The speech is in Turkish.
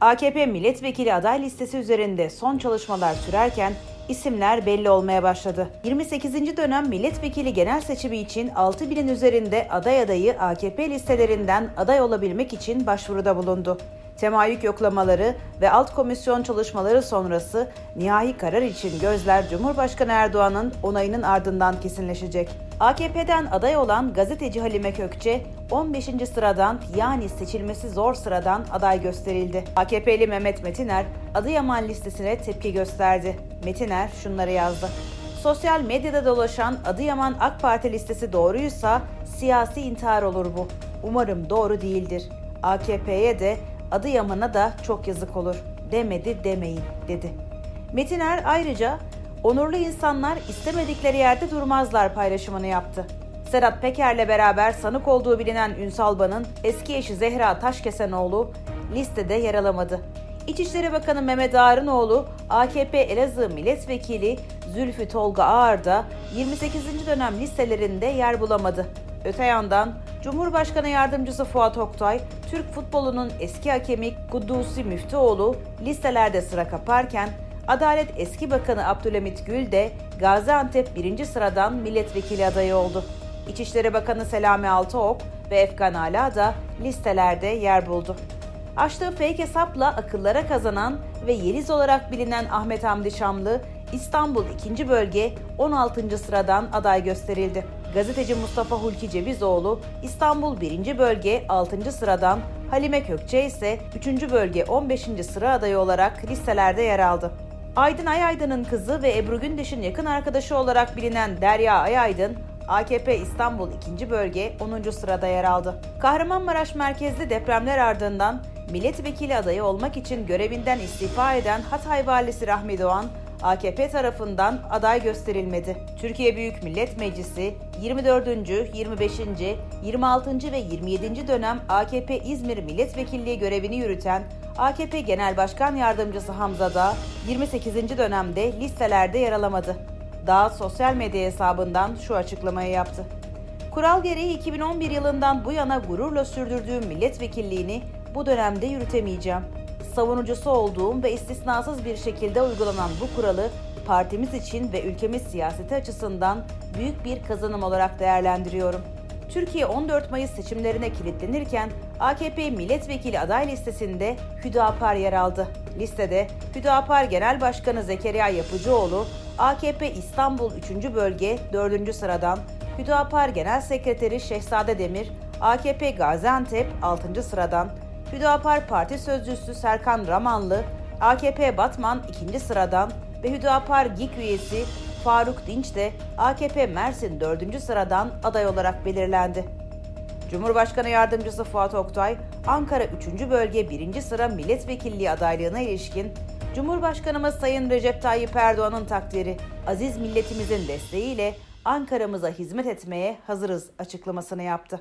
AKP milletvekili aday listesi üzerinde son çalışmalar sürerken isimler belli olmaya başladı. 28. dönem milletvekili genel seçimi için 6 binin üzerinde aday adayı AKP listelerinden aday olabilmek için başvuruda bulundu. Temayük yoklamaları ve alt komisyon çalışmaları sonrası nihai karar için gözler Cumhurbaşkanı Erdoğan'ın onayının ardından kesinleşecek. AKP'den aday olan gazeteci Halime Kökçe 15. sıradan yani seçilmesi zor sıradan aday gösterildi. AKP'li Mehmet Metiner Adıyaman listesine tepki gösterdi. Metiner şunları yazdı. Sosyal medyada dolaşan Adıyaman AK Parti listesi doğruysa siyasi intihar olur bu. Umarım doğru değildir. AKP'ye de Adıyaman'a da çok yazık olur. Demedi demeyin dedi. Metiner ayrıca onurlu insanlar istemedikleri yerde durmazlar paylaşımını yaptı. Sedat Peker'le beraber sanık olduğu bilinen Ünsal Ban'ın eski eşi Zehra Taşkesenoğlu listede yer alamadı. İçişleri Bakanı Mehmet Ağrınoğlu, AKP Elazığ Milletvekili Zülfü Tolga Ağar da 28. dönem listelerinde yer bulamadı. Öte yandan Cumhurbaşkanı Yardımcısı Fuat Oktay, Türk futbolunun eski hakemi Kuddusi Müftüoğlu listelerde sıra kaparken Adalet Eski Bakanı Abdülhamit Gül de Gaziantep birinci sıradan milletvekili adayı oldu. İçişleri Bakanı Selami Altıok ve Efkan Ala da listelerde yer buldu. Açtığı fake hesapla akıllara kazanan ve Yeliz olarak bilinen Ahmet Hamdi Şamlı, İstanbul 2. Bölge 16. sıradan aday gösterildi. Gazeteci Mustafa Hulki Cevizoğlu İstanbul 1. Bölge 6. sıradan, Halime Kökçe ise 3. Bölge 15. sıra adayı olarak listelerde yer aldı. Aydın Ayaydın'ın kızı ve Ebru Gündeş'in yakın arkadaşı olarak bilinen Derya Ayaydın, AKP İstanbul 2. Bölge 10. sırada yer aldı. Kahramanmaraş merkezli depremler ardından milletvekili adayı olmak için görevinden istifa eden Hatay Valisi Rahmi Doğan, AKP tarafından aday gösterilmedi. Türkiye Büyük Millet Meclisi 24. 25. 26. ve 27. dönem AKP İzmir Milletvekilliği görevini yürüten AKP Genel Başkan Yardımcısı Hamza Dağ 28. dönemde listelerde yer alamadı. Dağ sosyal medya hesabından şu açıklamayı yaptı. Kural gereği 2011 yılından bu yana gururla sürdürdüğüm milletvekilliğini bu dönemde yürütemeyeceğim savunucusu olduğum ve istisnasız bir şekilde uygulanan bu kuralı partimiz için ve ülkemiz siyaseti açısından büyük bir kazanım olarak değerlendiriyorum. Türkiye 14 Mayıs seçimlerine kilitlenirken AKP milletvekili aday listesinde Hüdapar yer aldı. Listede Hüdapar Genel Başkanı Zekeriya Yapıcıoğlu, AKP İstanbul 3. Bölge 4. sıradan, Hüdapar Genel Sekreteri Şehzade Demir, AKP Gaziantep 6. sıradan, Hüdapar Parti Sözcüsü Serkan Ramanlı, AKP Batman 2. sıradan ve Hüdapar GİK üyesi Faruk Dinç de AKP Mersin 4. sıradan aday olarak belirlendi. Cumhurbaşkanı Yardımcısı Fuat Oktay, Ankara 3. Bölge 1. sıra milletvekilliği adaylığına ilişkin Cumhurbaşkanımız Sayın Recep Tayyip Erdoğan'ın takdiri, aziz milletimizin desteğiyle Ankara'mıza hizmet etmeye hazırız açıklamasını yaptı.